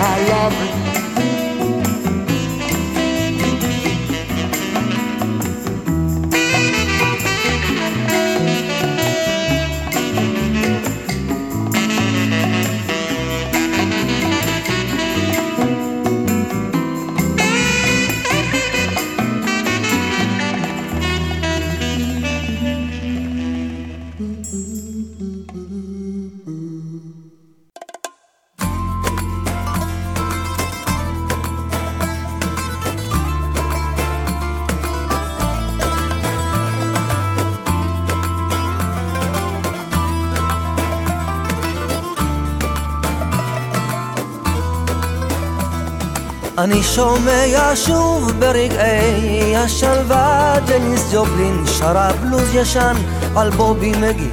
I love it. שומע שוב ברגעי השלווה ג'ניס ג'ופלין שרה בלוז ישן על בובי מגי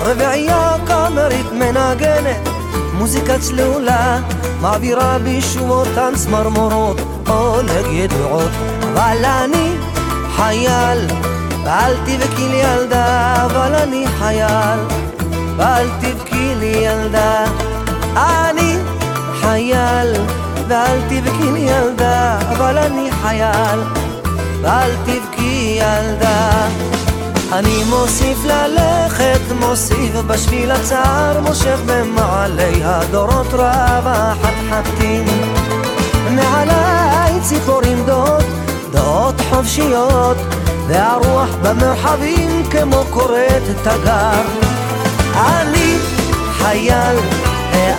רביעייה קאמרית מנגנת מוזיקה צלולה מעבירה בשומותן צמרמורות עונג ידועות. אבל אני חייל ואל תבכי לי ילדה אבל אני חייל ואל תבכי לי ילדה. אני חייל ואל תבכי ילדה, אבל אני חייל, ואל תבכי ילדה. אני מוסיף ללכת, מוסיף בשביל הצער, מושך במעלי הדורות רב החתחתים. מעליי ציפורים דעות, דעות חופשיות, והרוח במרחבים כמו קוראת תגר. אני חייל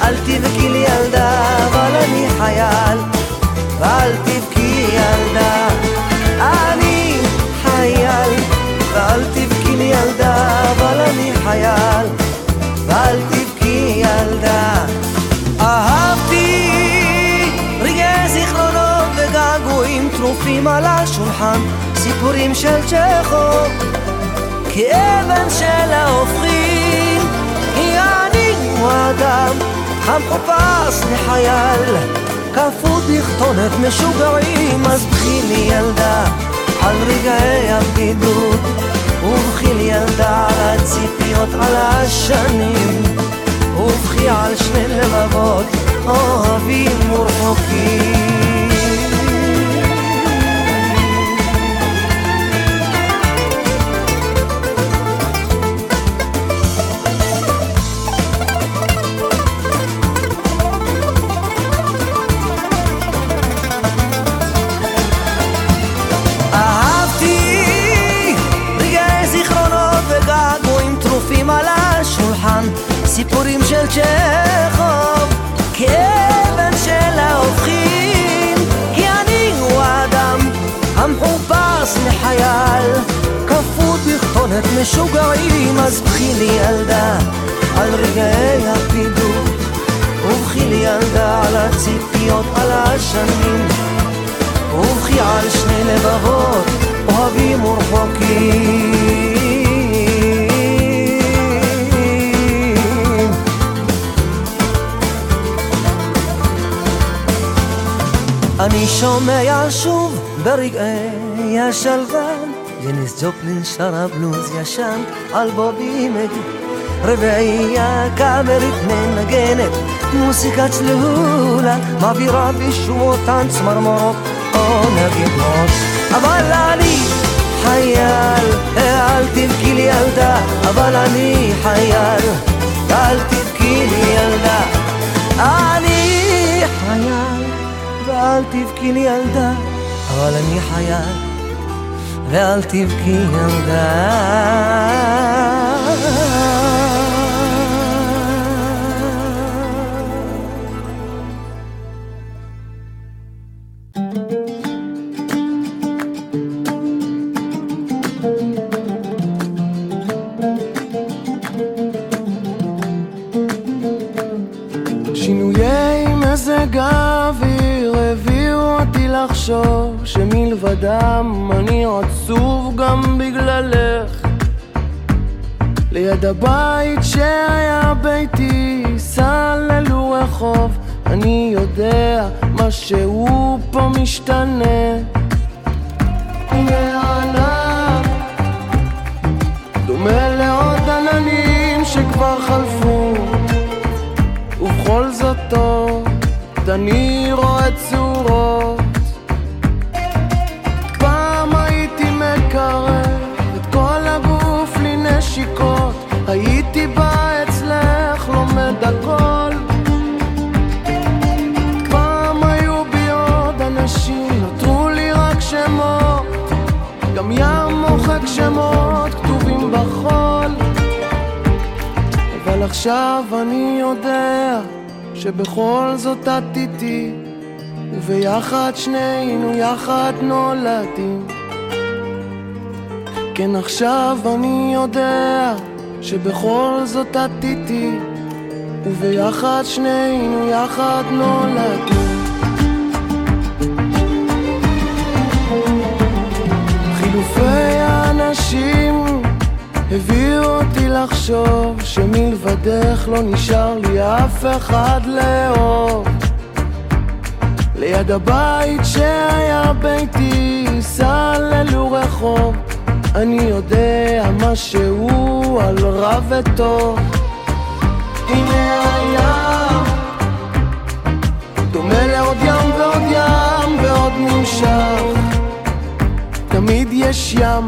אל תבכי לי ילדה, אבל אני חייל, ואל תבכי ילדה. אני חייל, ואל תבכי לי ילדה, אבל אני חייל, ואל תבכי ילדה. אהבתי רגעי זיכרונות וגעגועים טרופים על השולחן, סיפורים של צ'כו, כאבן של ההופכים, הוא האדם. המחופש לחייל, כפות בכתונת משוגעים, אז בכי לי ילדה על רגעי הבדידות, ובכי לי ילדה על הציפיות על השנים, ובכי על שני לבבות, אוי רחוקים צ'כוב, כאבן של ההופכים, כי אני הוא האדם המחופש לחייל, כפות בכתונת משוגעים, אז בכי לי ילדה על רגעי הפידור, ובכי לי ילדה על הציפיות, על השנים, ובכי על שני לבבות אוהבים ורחוקים. אני שומע שוב ברגעי השלווה ג'ניס ג'ופלין שרה בלוז ישן על בובי מגי. רביעייה קאמרית מנגנת מוסיקה צלולה מעבירה בשמותן צמרמורות או נגידות אבל אני חייל, אל תבכי לי ילדה אבל אני חייל, אל תבכי לי ילדה. אני חייל ואל תבכי לי ילדה, אבל אני חייל, ואל תבכי ילדה. לחשוב שמלבדם אני עצוב גם בגללך. ליד הבית שהיה ביתי סללו רחוב אני יודע משהו פה משתנה. הנה דומה לעוד עננים שכבר חלפו. ובכל זאת טוב אני רואה צורות עכשיו אני יודע שבכל זאת את איתי וביחד שנינו יחד נולדים. כן עכשיו אני יודע שבכל זאת את איתי וביחד שנינו יחד נולדים הביאו אותי לחשוב שמלבדך לא נשאר לי אף אחד לאהוב ליד הבית שהיה ביתי סללו רחוב. אני יודע משהו על רע וטוב הנה הים דומה לעוד ים ועוד ים ועוד נמשך. תמיד יש ים,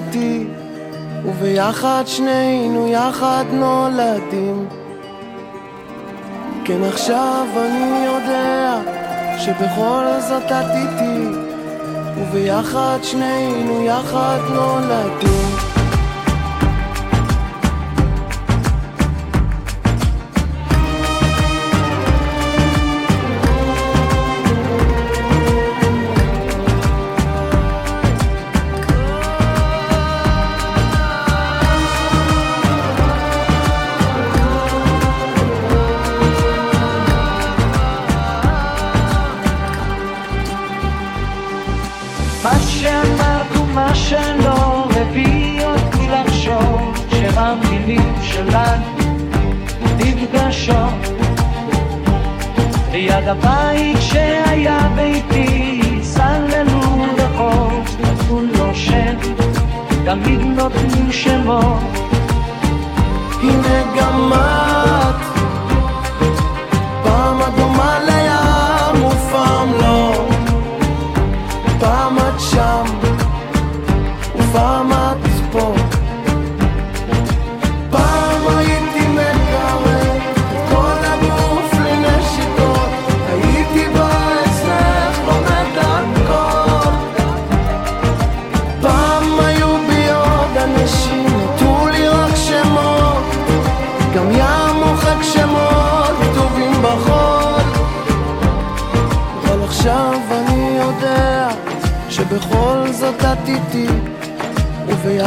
איתי וביחד שנינו יחד נולדים. כן עכשיו אני יודע שבכל זאת את איתי וביחד שנינו יחד נולדים מגרשו ליד הבית שהיה ביתי סללו רחוב כולו שם תמיד נותנים שמות. הנה גם את פעם אדומה ל...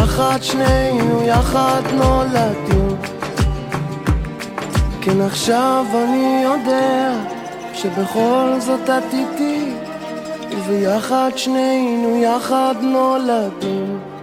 וביחד שנינו יחד נולדנו. כן עכשיו אני יודע שבכל זאת את איתי, וביחד שנינו יחד נולדנו.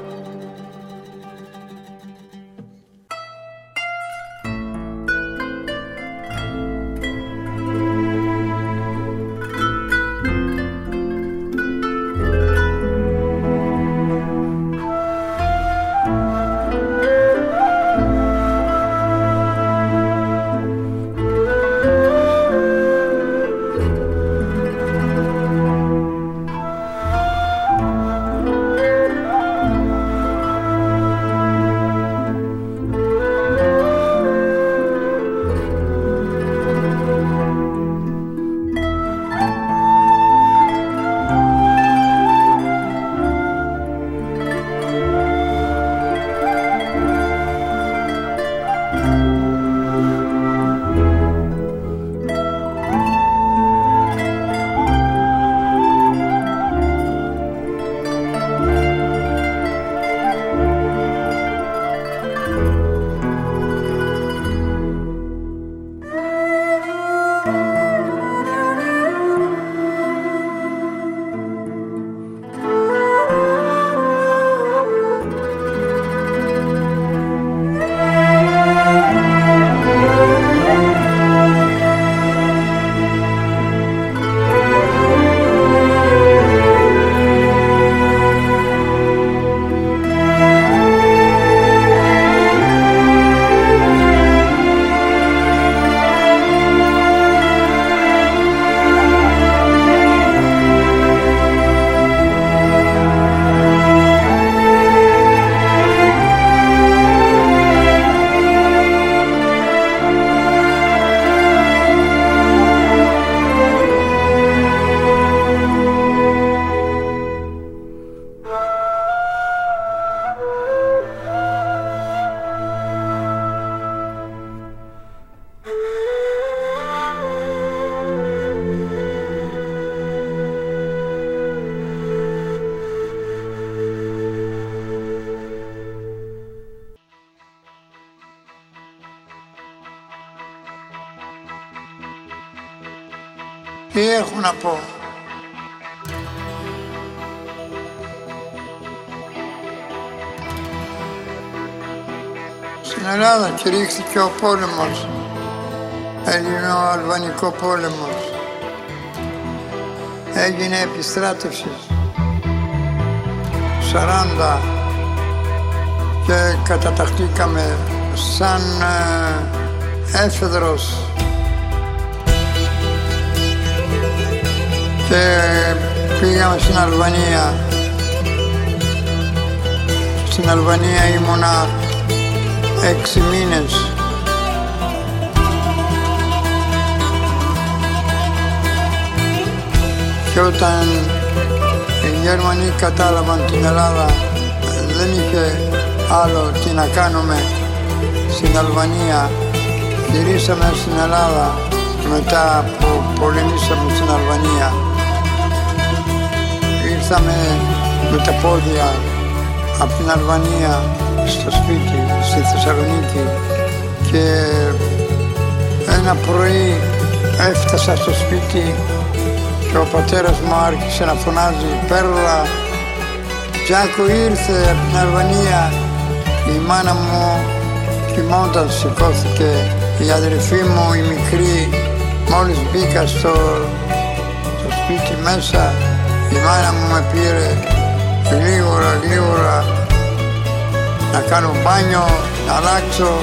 Τι έχω να πω. Στην Ελλάδα κηρύχθηκε ο πόλεμος, Ελληνο-Αλβανικό πόλεμος. Έγινε επιστράτευσης 40 και καταταχτήκαμε σαν ε, έφεδρος και πήγαμε στην Αλβανία. Στην Αλβανία ήμουνα έξι μήνες. Και όταν οι Γερμανοί κατάλαβαν την Ελλάδα δεν είχε άλλο τι να κάνουμε στην Αλβανία. Γυρίσαμε στην Ελλάδα μετά που πολεμήσαμε στην Αλβανία. Ήρθαμε με τα πόδια από την Αλβανία στο σπίτι, στη Θεσσαλονίκη και ένα πρωί έφτασα στο σπίτι και ο πατέρας μου άρχισε να φωνάζει «Πέρλα, Τζάκο ήρθε από την Αλβανία». Η μάνα μου κοιμώντας σηκώθηκε, η αδερφή μου η μικρή μόλις μπήκα στο, στο σπίτι μέσα di mala mapire, Ligura, Ligura, Naccano Bagno, Nalazzo,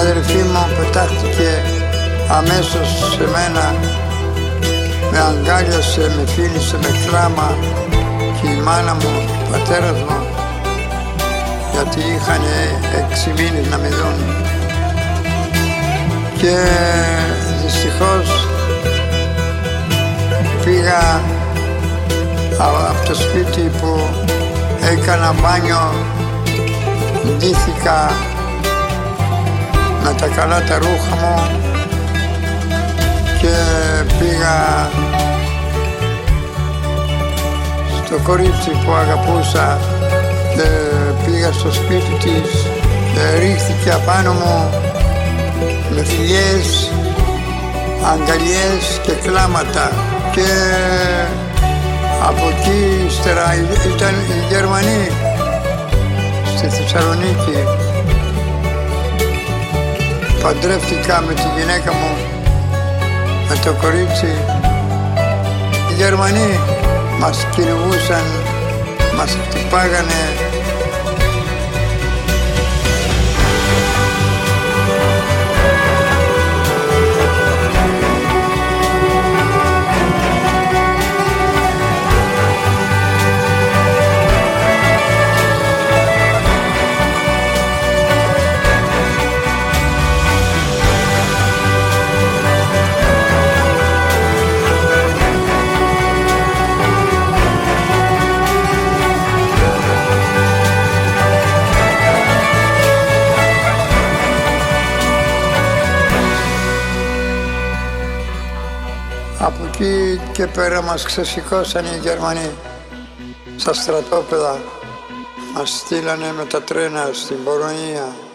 αδερφή μου πετάχτηκε αμέσως σε μένα με αγκάλιασε, με φίλησε με κλάμα και η μάνα μου, ο πατέρας μου γιατί είχαν έξι μήνες να με δουν. Και δυστυχώς πήγα από το σπίτι που έκανα μπάνιο ντύθηκα με τα καλά τα ρούχα μου. Και πήγα στο κορίτσι που αγαπούσα και πήγα στο σπίτι της και ρίχθηκε απάνω μου με φιλιές, αγκαλιές και κλάματα. Και από εκεί ύστερα ήταν οι Γερμανοί στη Θεσσαλονίκη παντρεύτηκα με τη γυναίκα μου με το κορίτσι. Οι Γερμανοί μας κυνηγούσαν μας χτυπάγανε και πέρα μας ξεσηκώσαν οι Γερμανοί στα στρατόπεδα. Μας στείλανε με τα τρένα στην Πορονία.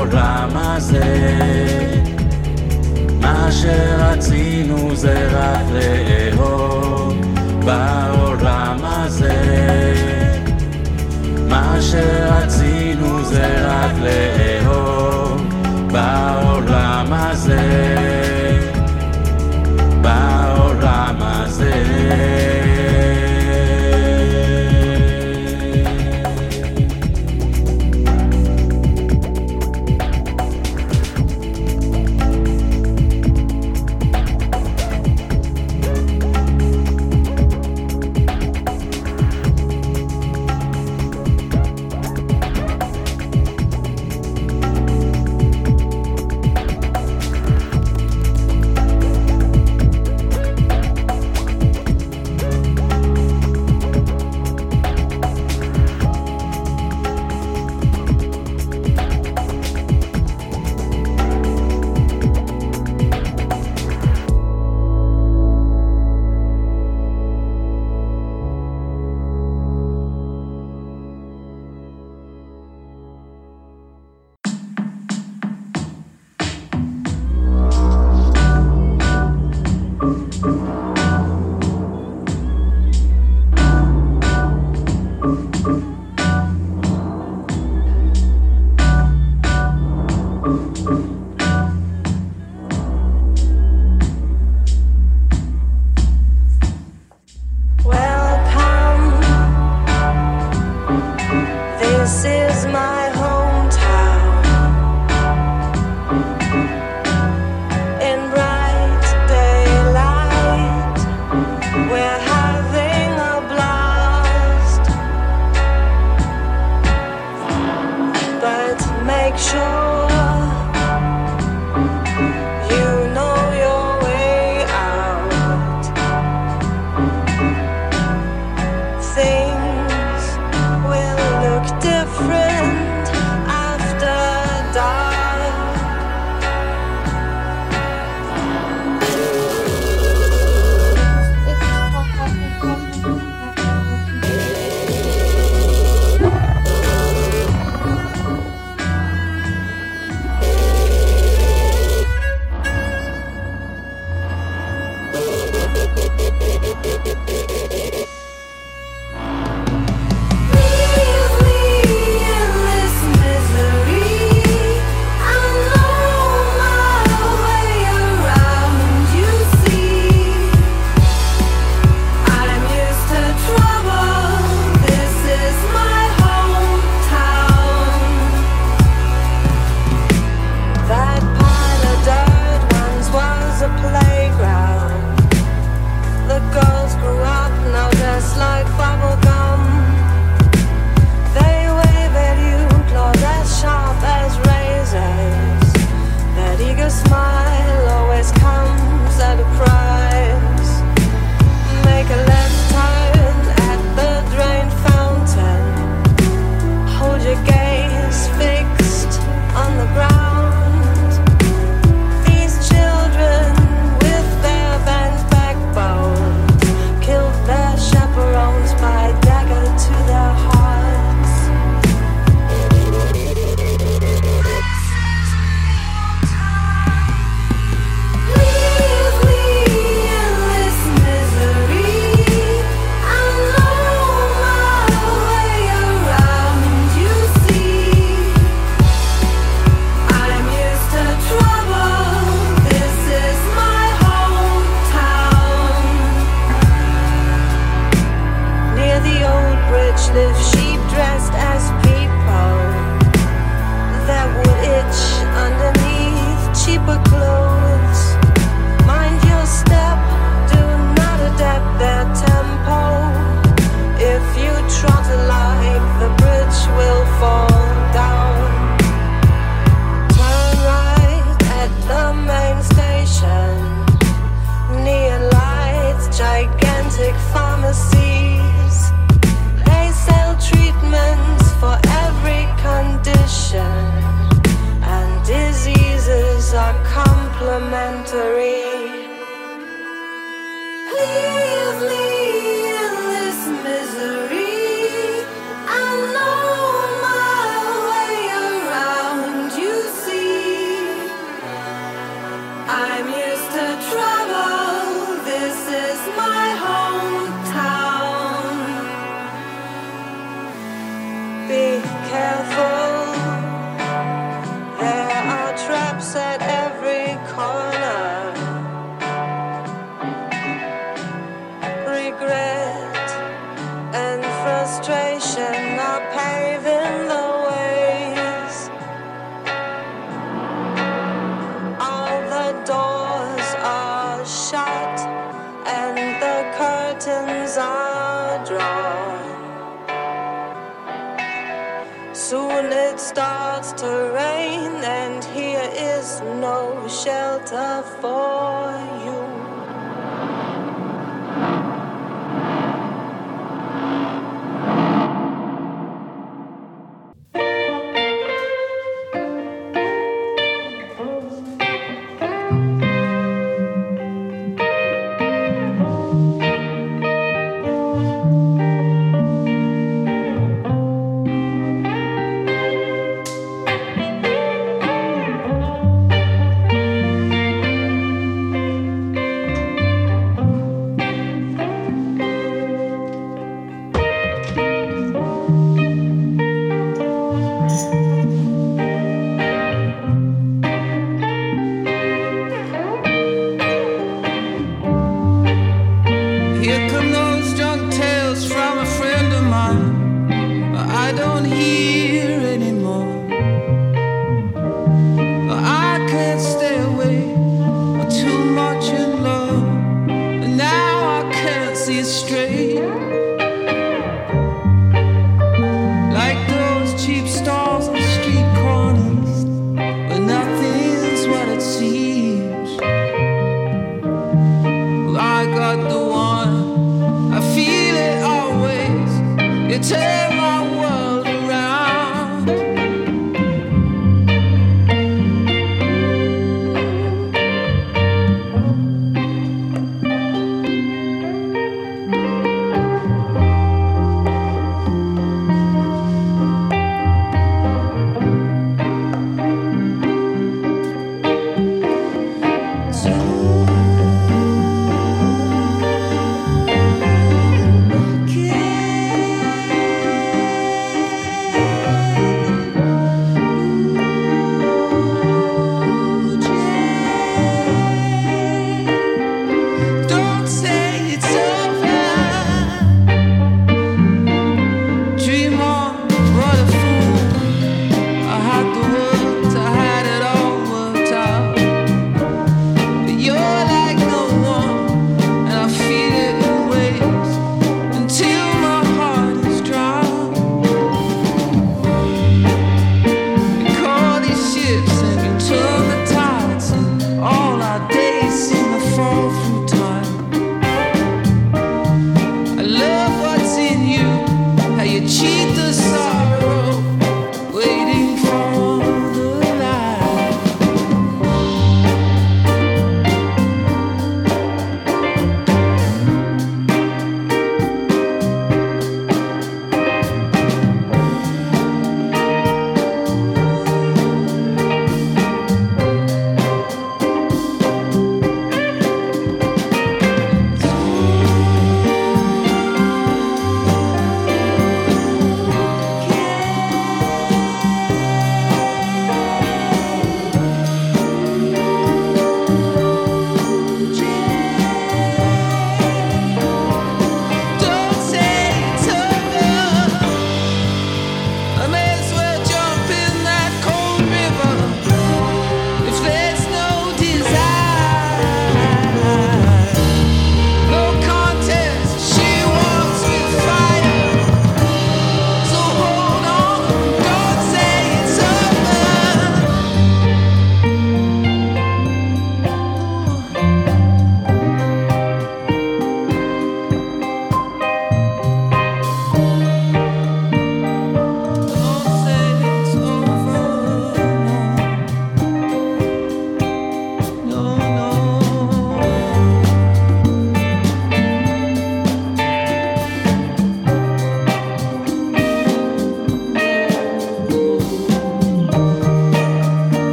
בעולם הזה. מה שרצינו זה רק לאהוב בעולם הזה. מה שרצינו זה רק לאהוב בעולם הזה.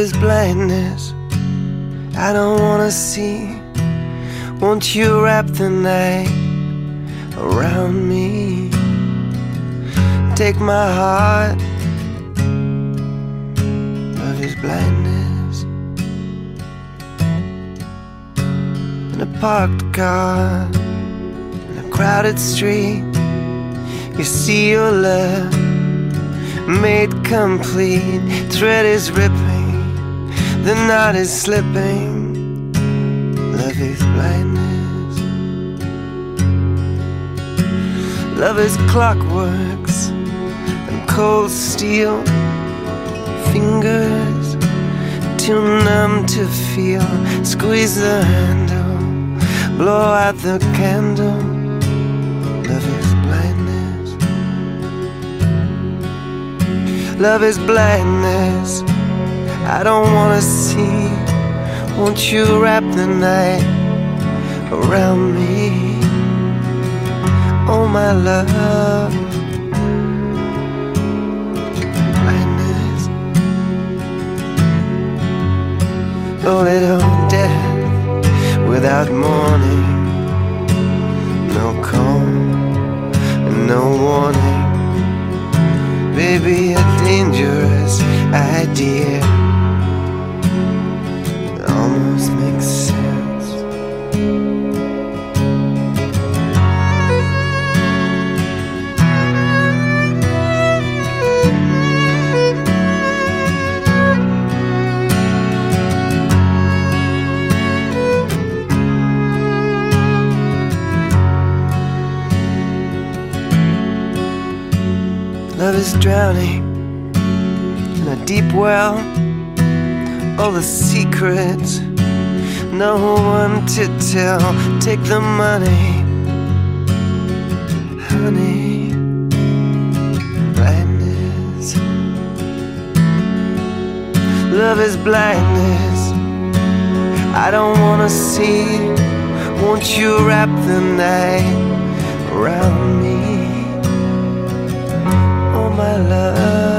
Love is blindness. I don't wanna see. Won't you wrap the night around me? take my heart. Love is blindness. In a parked car, in a crowded street, you see your love made complete. Thread is ripping, the night is slipping. Love is blindness. Love is clockworks and cold steel. Fingers too numb to feel. Squeeze the handle, blow out the candle. Love is blindness. Love is blindness. I don't wanna see. Won't you wrap the night around me? Oh, my love. Blindness. Oh, little death without mourning. No and no warning. Baby, a dangerous idea almost makes sense. Love is drowning in a deep well all the secrets, no one to tell. Take the money, honey, blindness. Love is blindness. I don't wanna see. Won't you wrap the night around me? Oh, my love.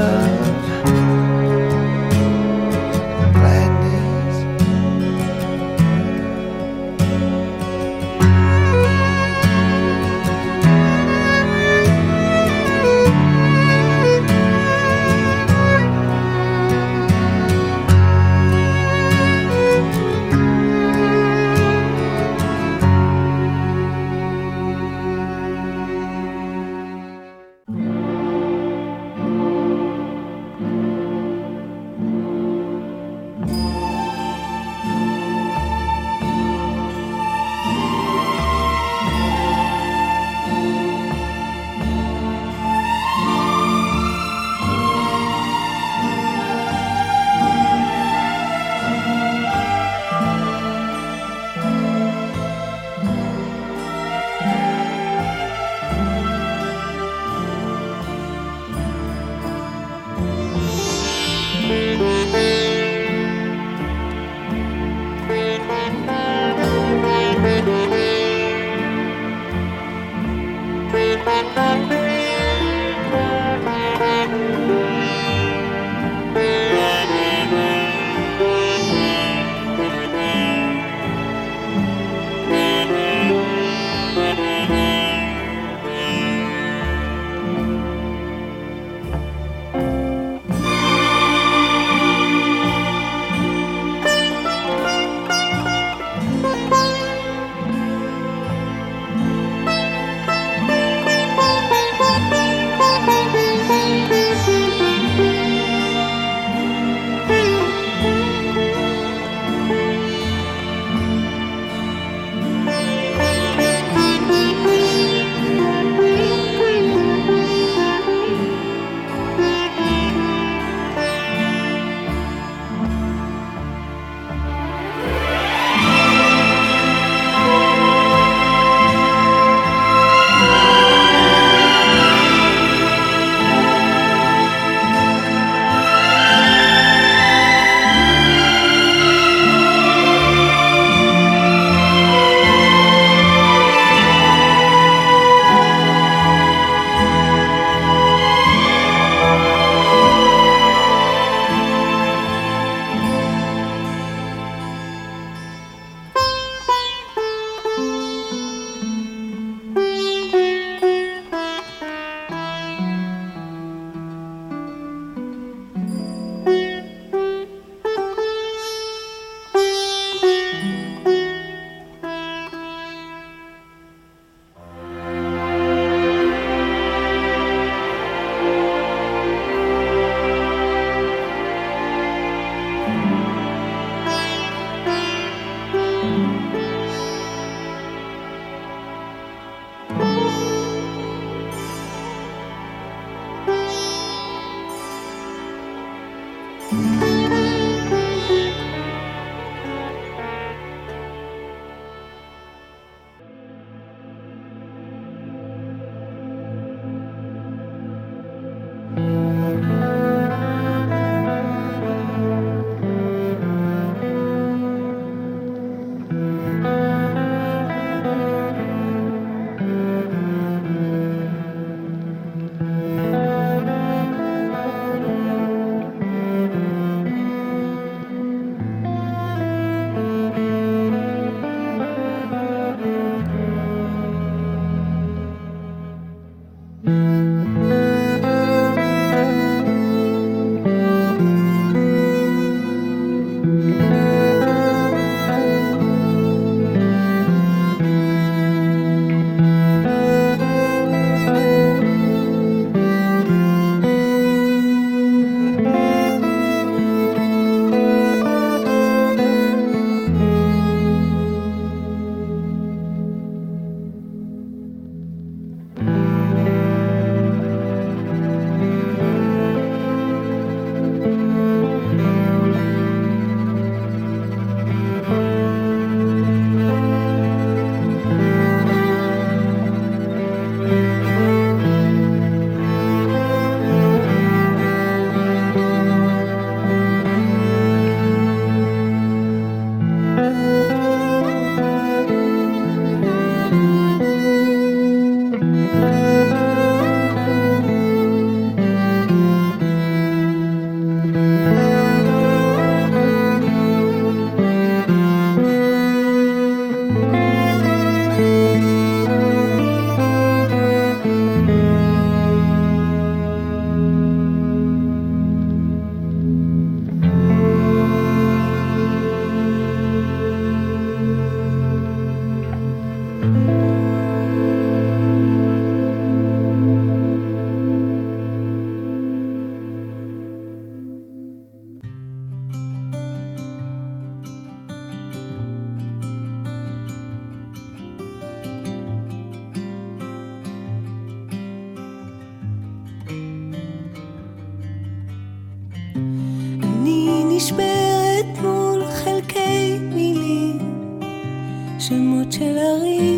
שאני כל כך מחכה לך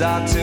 start to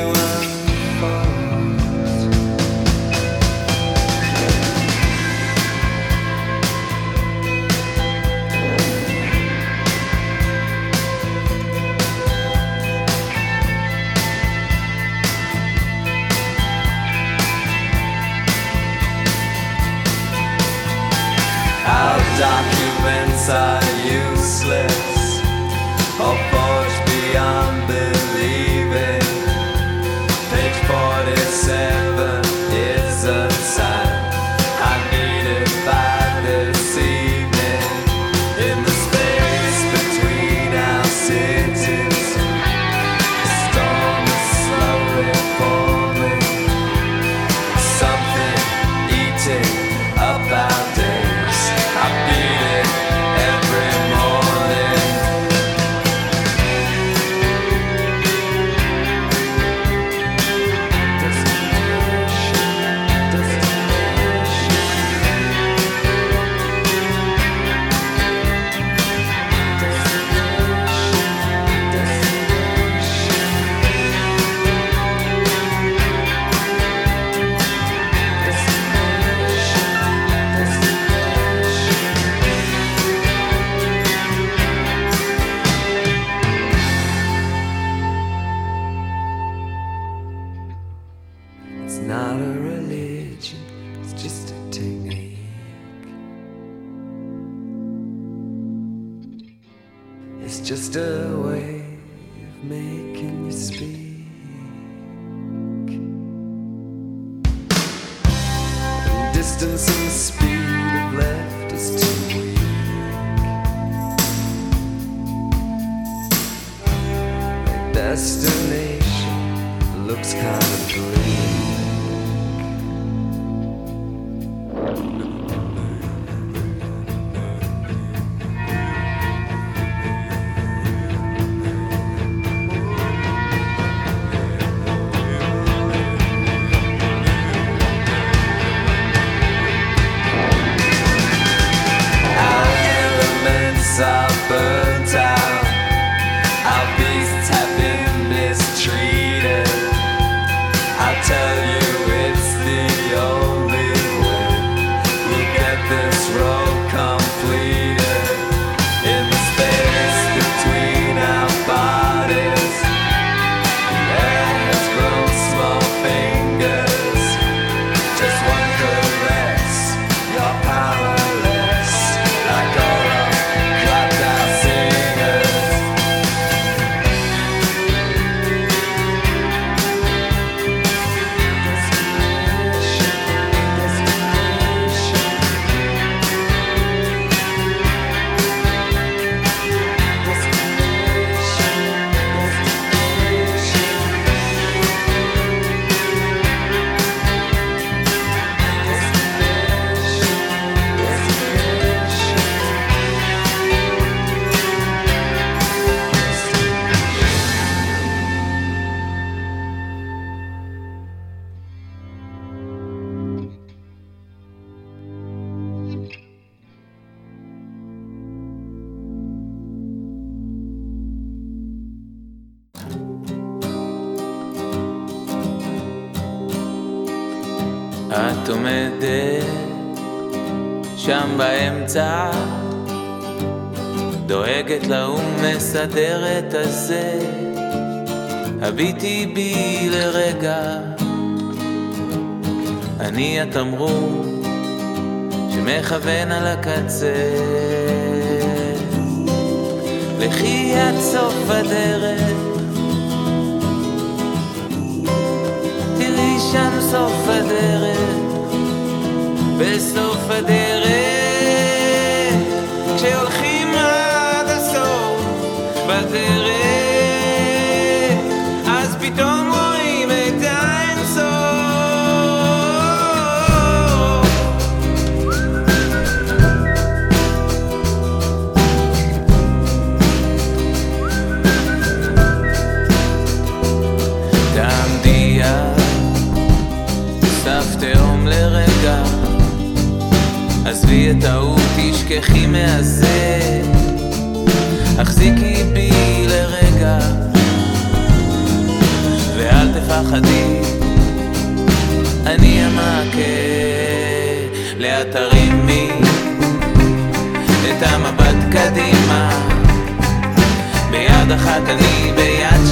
את עומדת שם באמצע, דואגת ומסדרת הזה, הביטי בי לרגע, אני התמרור שמכוון על הקצה. לכי עד סוף הדרך. שם סוף הדרך. בסוף הדרך, כשהולכים עד הסוף בדרך. תעשי את ההוא, תשכחי מהזה. החזיקי בי לרגע, ואל תפחדי, אני המעקה לאט תרימי את המבט קדימה. ביד אחת אני, ביד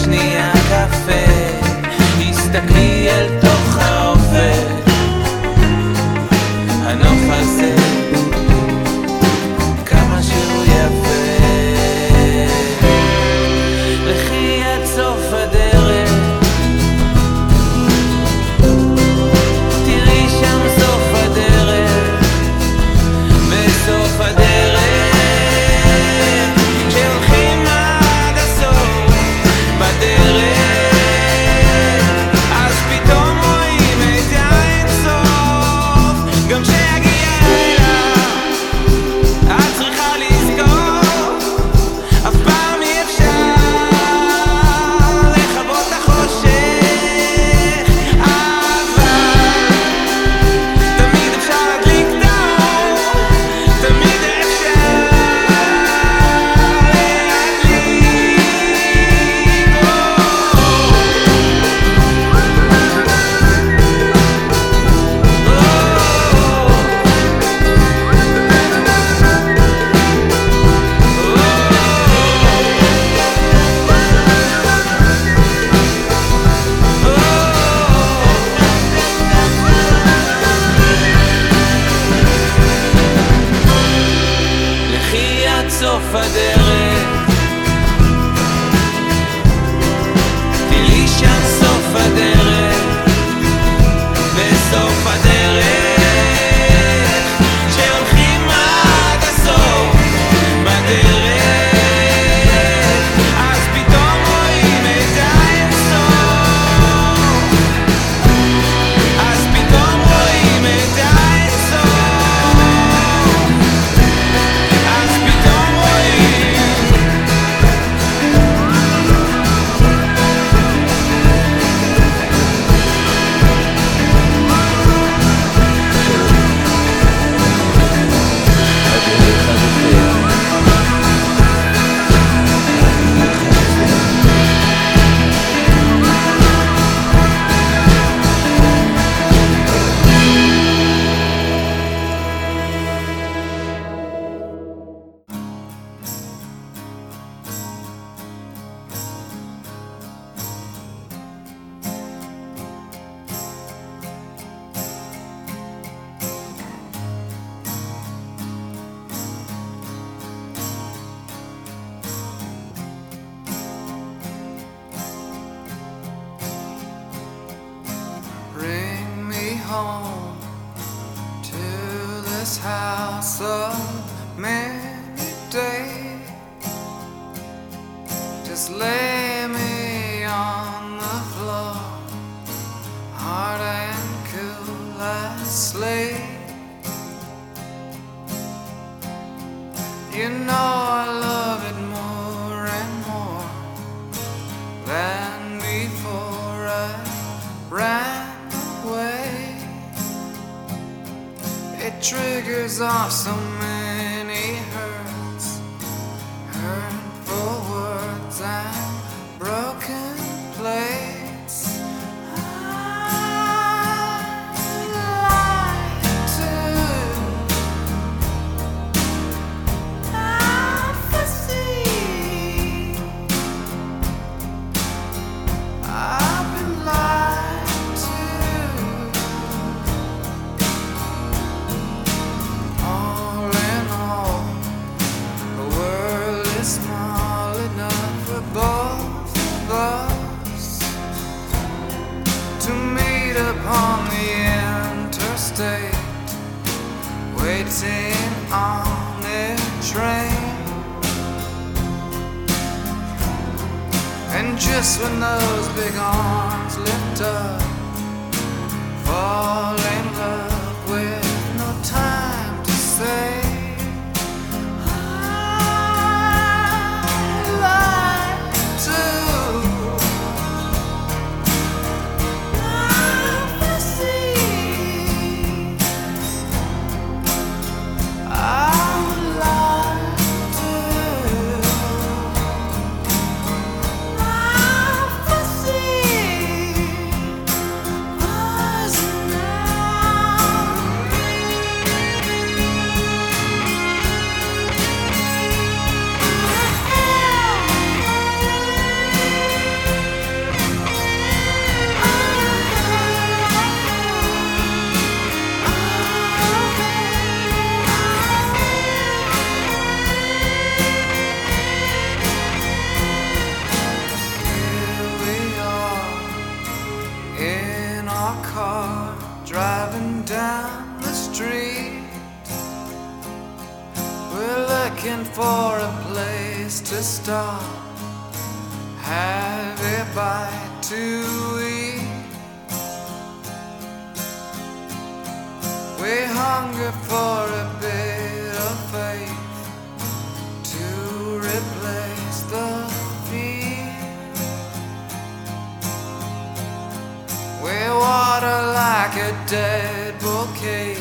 a dead bouquet.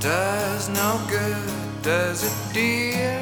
Does no good, does it, dear?